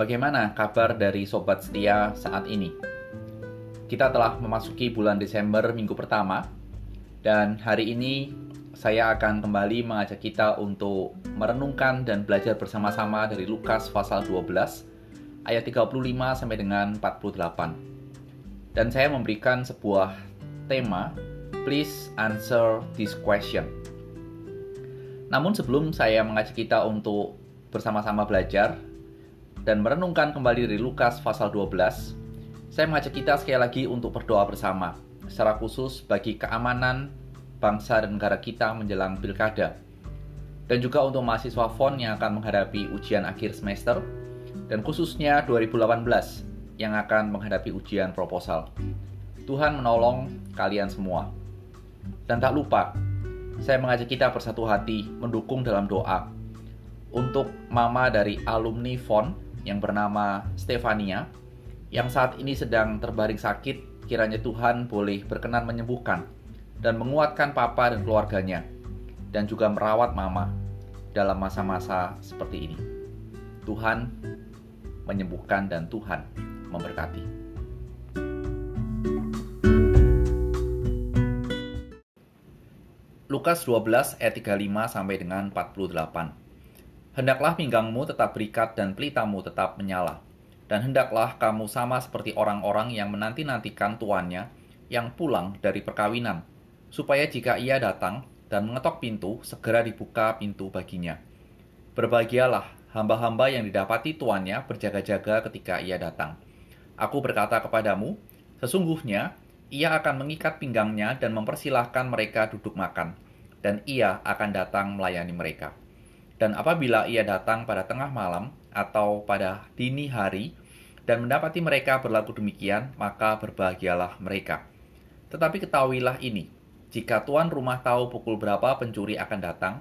Bagaimana kabar dari sobat setia saat ini? Kita telah memasuki bulan Desember minggu pertama dan hari ini saya akan kembali mengajak kita untuk merenungkan dan belajar bersama-sama dari Lukas pasal 12 ayat 35 sampai dengan 48. Dan saya memberikan sebuah tema, please answer this question. Namun sebelum saya mengajak kita untuk bersama-sama belajar dan merenungkan kembali dari Lukas pasal 12, saya mengajak kita sekali lagi untuk berdoa bersama, secara khusus bagi keamanan bangsa dan negara kita menjelang pilkada. Dan juga untuk mahasiswa FON yang akan menghadapi ujian akhir semester, dan khususnya 2018 yang akan menghadapi ujian proposal. Tuhan menolong kalian semua. Dan tak lupa, saya mengajak kita bersatu hati mendukung dalam doa untuk mama dari alumni FON yang bernama Stefania yang saat ini sedang terbaring sakit kiranya Tuhan boleh berkenan menyembuhkan dan menguatkan papa dan keluarganya dan juga merawat mama dalam masa-masa seperti ini. Tuhan menyembuhkan dan Tuhan memberkati. Lukas 12 ayat 35 sampai dengan 48. Hendaklah pinggangmu tetap berikat dan pelitamu tetap menyala. Dan hendaklah kamu sama seperti orang-orang yang menanti-nantikan tuannya yang pulang dari perkawinan, supaya jika ia datang dan mengetok pintu, segera dibuka pintu baginya. Berbahagialah hamba-hamba yang didapati tuannya berjaga-jaga ketika ia datang. Aku berkata kepadamu, sesungguhnya ia akan mengikat pinggangnya dan mempersilahkan mereka duduk makan, dan ia akan datang melayani mereka. Dan apabila ia datang pada tengah malam atau pada dini hari dan mendapati mereka berlaku demikian, maka berbahagialah mereka. Tetapi ketahuilah ini, jika tuan rumah tahu pukul berapa pencuri akan datang,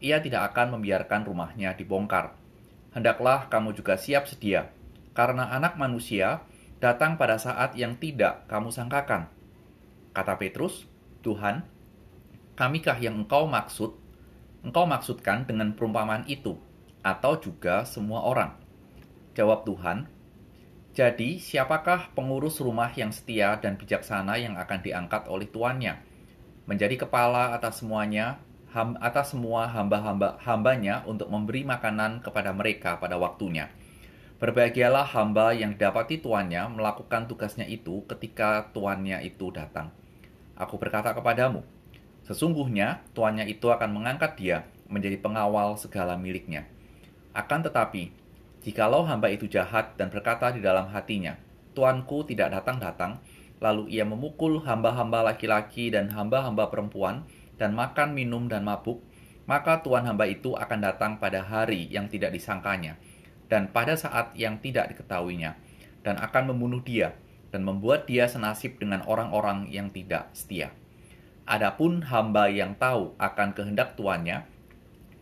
ia tidak akan membiarkan rumahnya dibongkar. Hendaklah kamu juga siap sedia, karena anak manusia datang pada saat yang tidak kamu sangkakan. Kata Petrus, Tuhan, kamikah yang engkau maksud engkau maksudkan dengan perumpamaan itu, atau juga semua orang? Jawab Tuhan, jadi siapakah pengurus rumah yang setia dan bijaksana yang akan diangkat oleh tuannya? Menjadi kepala atas semuanya, ham, atas semua hamba-hamba hambanya untuk memberi makanan kepada mereka pada waktunya. Berbahagialah hamba yang dapati tuannya melakukan tugasnya itu ketika tuannya itu datang. Aku berkata kepadamu, Sesungguhnya tuannya itu akan mengangkat dia menjadi pengawal segala miliknya. Akan tetapi, jikalau hamba itu jahat dan berkata di dalam hatinya, Tuanku tidak datang-datang, lalu ia memukul hamba-hamba laki-laki dan hamba-hamba perempuan, dan makan, minum, dan mabuk, maka tuan hamba itu akan datang pada hari yang tidak disangkanya, dan pada saat yang tidak diketahuinya, dan akan membunuh dia, dan membuat dia senasib dengan orang-orang yang tidak setia. Adapun hamba yang tahu akan kehendak tuannya,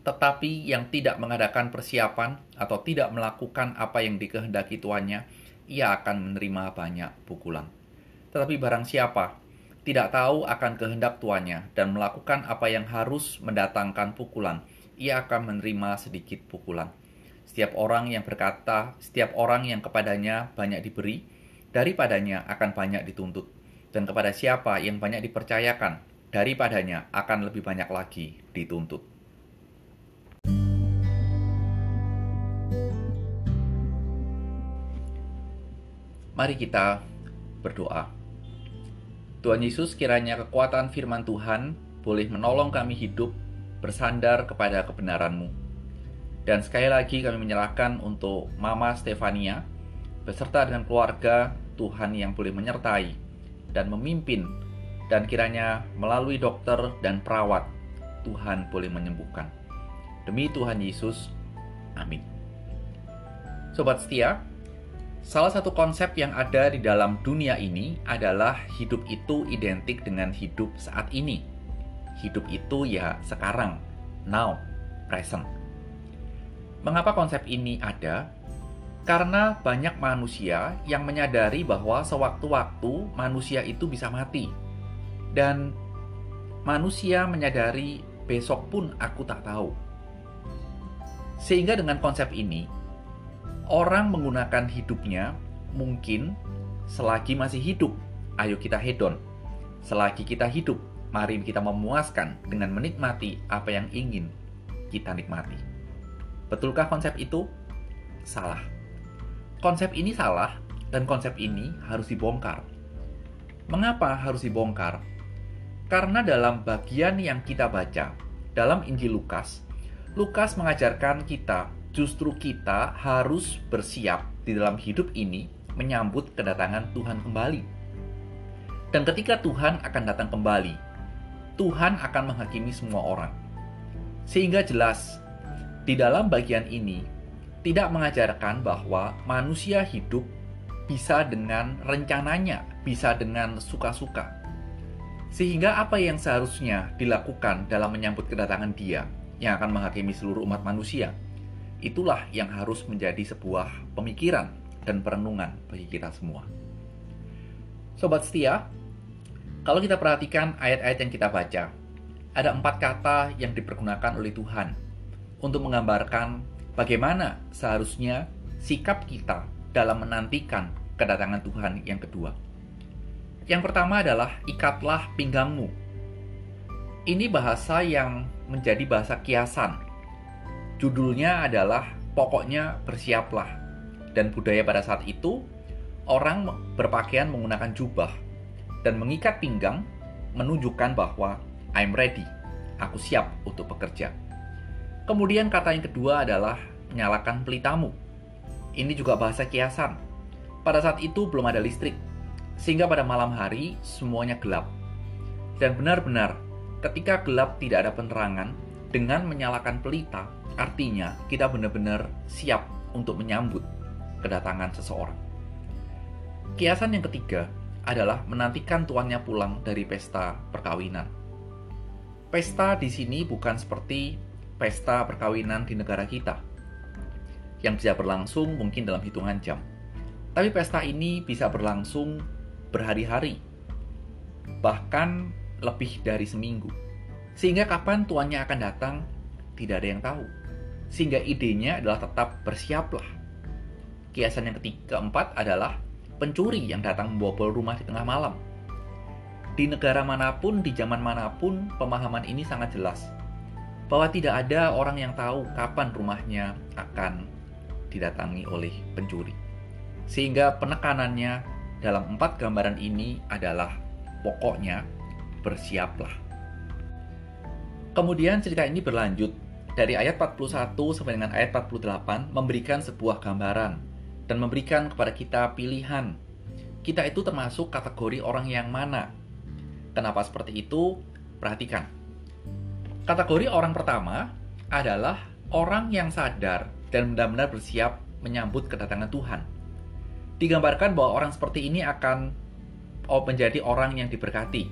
tetapi yang tidak mengadakan persiapan atau tidak melakukan apa yang dikehendaki tuannya, ia akan menerima banyak pukulan. Tetapi barang siapa tidak tahu akan kehendak tuannya dan melakukan apa yang harus mendatangkan pukulan, ia akan menerima sedikit pukulan. Setiap orang yang berkata, setiap orang yang kepadanya banyak diberi, daripadanya akan banyak dituntut. Dan kepada siapa yang banyak dipercayakan, daripadanya akan lebih banyak lagi dituntut. Mari kita berdoa. Tuhan Yesus, kiranya kekuatan firman Tuhan boleh menolong kami hidup bersandar kepada kebenaran-Mu. Dan sekali lagi kami menyerahkan untuk Mama Stefania beserta dengan keluarga Tuhan yang boleh menyertai dan memimpin dan kiranya melalui dokter dan perawat Tuhan boleh menyembuhkan. Demi Tuhan Yesus, amin. Sobat setia, salah satu konsep yang ada di dalam dunia ini adalah hidup itu identik dengan hidup saat ini. Hidup itu ya sekarang, now, present. Mengapa konsep ini ada? Karena banyak manusia yang menyadari bahwa sewaktu-waktu manusia itu bisa mati dan manusia menyadari besok pun aku tak tahu. Sehingga dengan konsep ini, orang menggunakan hidupnya mungkin selagi masih hidup, ayo kita hedon. Selagi kita hidup, mari kita memuaskan dengan menikmati apa yang ingin kita nikmati. Betulkah konsep itu? Salah. Konsep ini salah dan konsep ini harus dibongkar. Mengapa harus dibongkar? Karena dalam bagian yang kita baca, dalam Injil Lukas, Lukas mengajarkan kita justru kita harus bersiap di dalam hidup ini menyambut kedatangan Tuhan kembali. Dan ketika Tuhan akan datang kembali, Tuhan akan menghakimi semua orang. Sehingga jelas, di dalam bagian ini tidak mengajarkan bahwa manusia hidup bisa dengan rencananya, bisa dengan suka-suka. Sehingga apa yang seharusnya dilakukan dalam menyambut kedatangan Dia yang akan menghakimi seluruh umat manusia, itulah yang harus menjadi sebuah pemikiran dan perenungan bagi kita semua. Sobat setia, kalau kita perhatikan ayat-ayat yang kita baca, ada empat kata yang dipergunakan oleh Tuhan untuk menggambarkan bagaimana seharusnya sikap kita dalam menantikan kedatangan Tuhan yang kedua. Yang pertama adalah ikatlah pinggangmu. Ini bahasa yang menjadi bahasa kiasan. Judulnya adalah pokoknya bersiaplah dan budaya pada saat itu, orang berpakaian menggunakan jubah dan mengikat pinggang menunjukkan bahwa I'm ready, aku siap untuk bekerja. Kemudian kata yang kedua adalah nyalakan pelitamu. Ini juga bahasa kiasan. Pada saat itu belum ada listrik, sehingga pada malam hari semuanya gelap. Dan benar-benar ketika gelap tidak ada penerangan, dengan menyalakan pelita, artinya kita benar-benar siap untuk menyambut kedatangan seseorang. Kiasan yang ketiga adalah menantikan tuannya pulang dari pesta perkawinan. Pesta di sini bukan seperti pesta perkawinan di negara kita, yang bisa berlangsung mungkin dalam hitungan jam. Tapi pesta ini bisa berlangsung berhari-hari, bahkan lebih dari seminggu. Sehingga kapan tuannya akan datang, tidak ada yang tahu. Sehingga idenya adalah tetap bersiaplah Kiasan yang ketiga keempat adalah pencuri yang datang membobol rumah di tengah malam. Di negara mana pun, di zaman mana pun, pemahaman ini sangat jelas. Bahwa tidak ada orang yang tahu kapan rumahnya akan didatangi oleh pencuri. Sehingga penekanannya dalam empat gambaran ini adalah pokoknya bersiaplah. Kemudian cerita ini berlanjut dari ayat 41 sampai dengan ayat 48 memberikan sebuah gambaran dan memberikan kepada kita pilihan. Kita itu termasuk kategori orang yang mana? Kenapa seperti itu? Perhatikan. Kategori orang pertama adalah orang yang sadar dan benar-benar bersiap menyambut kedatangan Tuhan. Digambarkan bahwa orang seperti ini akan oh, menjadi orang yang diberkati.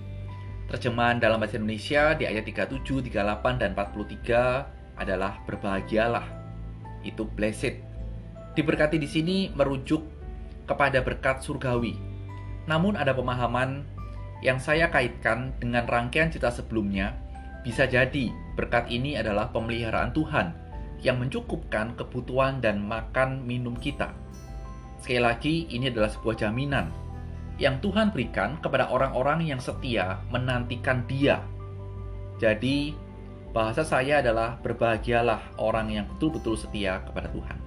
Terjemahan dalam bahasa Indonesia di ayat 37, 38, dan 43 adalah berbahagialah. Itu blessed Diberkati di sini merujuk kepada berkat surgawi. Namun ada pemahaman yang saya kaitkan dengan rangkaian cerita sebelumnya, bisa jadi berkat ini adalah pemeliharaan Tuhan yang mencukupkan kebutuhan dan makan minum kita. Sekali lagi, ini adalah sebuah jaminan yang Tuhan berikan kepada orang-orang yang setia menantikan Dia. Jadi, bahasa saya adalah berbahagialah orang yang betul-betul setia kepada Tuhan.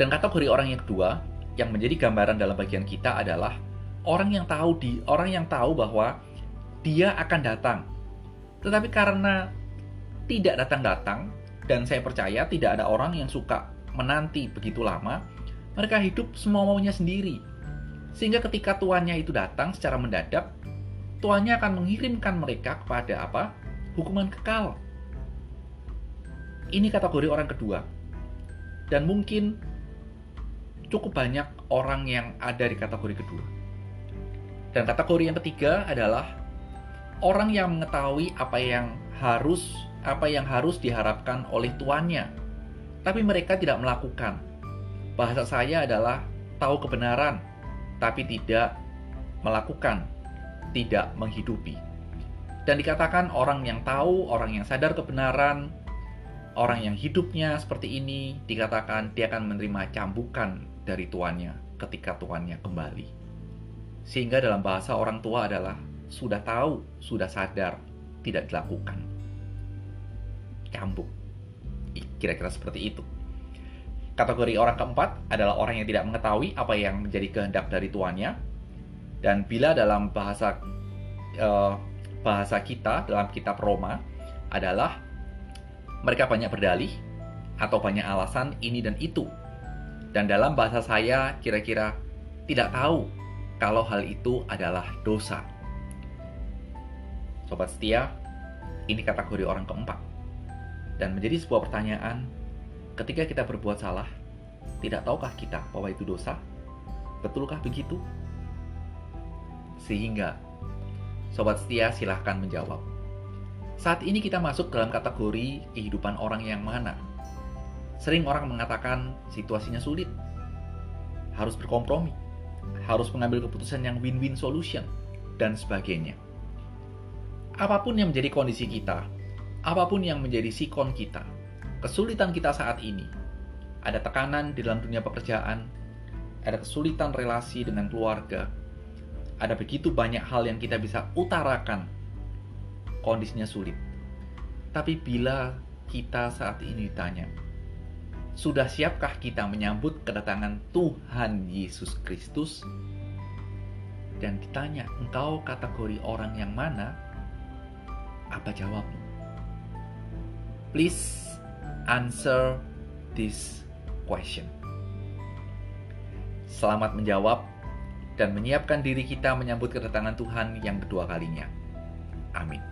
Dan kategori orang yang kedua yang menjadi gambaran dalam bagian kita adalah orang yang tahu di orang yang tahu bahwa dia akan datang. Tetapi karena tidak datang-datang dan saya percaya tidak ada orang yang suka menanti begitu lama, mereka hidup semua maunya sendiri. Sehingga ketika tuannya itu datang secara mendadak, tuannya akan mengirimkan mereka kepada apa? Hukuman kekal. Ini kategori orang kedua. Dan mungkin cukup banyak orang yang ada di kategori kedua. Dan kategori yang ketiga adalah orang yang mengetahui apa yang harus apa yang harus diharapkan oleh tuannya, tapi mereka tidak melakukan. Bahasa saya adalah tahu kebenaran, tapi tidak melakukan, tidak menghidupi. Dan dikatakan orang yang tahu, orang yang sadar kebenaran, Orang yang hidupnya seperti ini dikatakan dia akan menerima cambukan dari tuannya ketika tuannya kembali. Sehingga dalam bahasa orang tua adalah sudah tahu, sudah sadar, tidak dilakukan. Cambuk. Kira-kira seperti itu. Kategori orang keempat adalah orang yang tidak mengetahui apa yang menjadi kehendak dari tuannya. Dan bila dalam bahasa uh, bahasa kita dalam kitab Roma adalah mereka banyak berdalih atau banyak alasan ini dan itu. Dan dalam bahasa saya kira-kira tidak tahu kalau hal itu adalah dosa. Sobat setia, ini kategori orang keempat. Dan menjadi sebuah pertanyaan, ketika kita berbuat salah, tidak tahukah kita bahwa itu dosa? Betulkah begitu? Sehingga, sobat setia silahkan menjawab. Saat ini kita masuk dalam kategori kehidupan orang yang mana. Sering orang mengatakan situasinya sulit, harus berkompromi, harus mengambil keputusan yang win-win solution, dan sebagainya. Apa pun yang menjadi kondisi kita, apa pun yang menjadi sikon kita, kesulitan kita saat ini, ada tekanan di dalam dunia pekerjaan, ada kesulitan relasi dengan keluarga, ada begitu banyak hal yang kita bisa utarakan kondisinya sulit. Tapi bila kita saat ini ditanya, sudah siapkah kita menyambut kedatangan Tuhan Yesus Kristus? Dan ditanya, engkau kategori orang yang mana? Apa jawabmu? Please answer this question. Selamat menjawab dan menyiapkan diri kita menyambut kedatangan Tuhan yang kedua kalinya. Amin.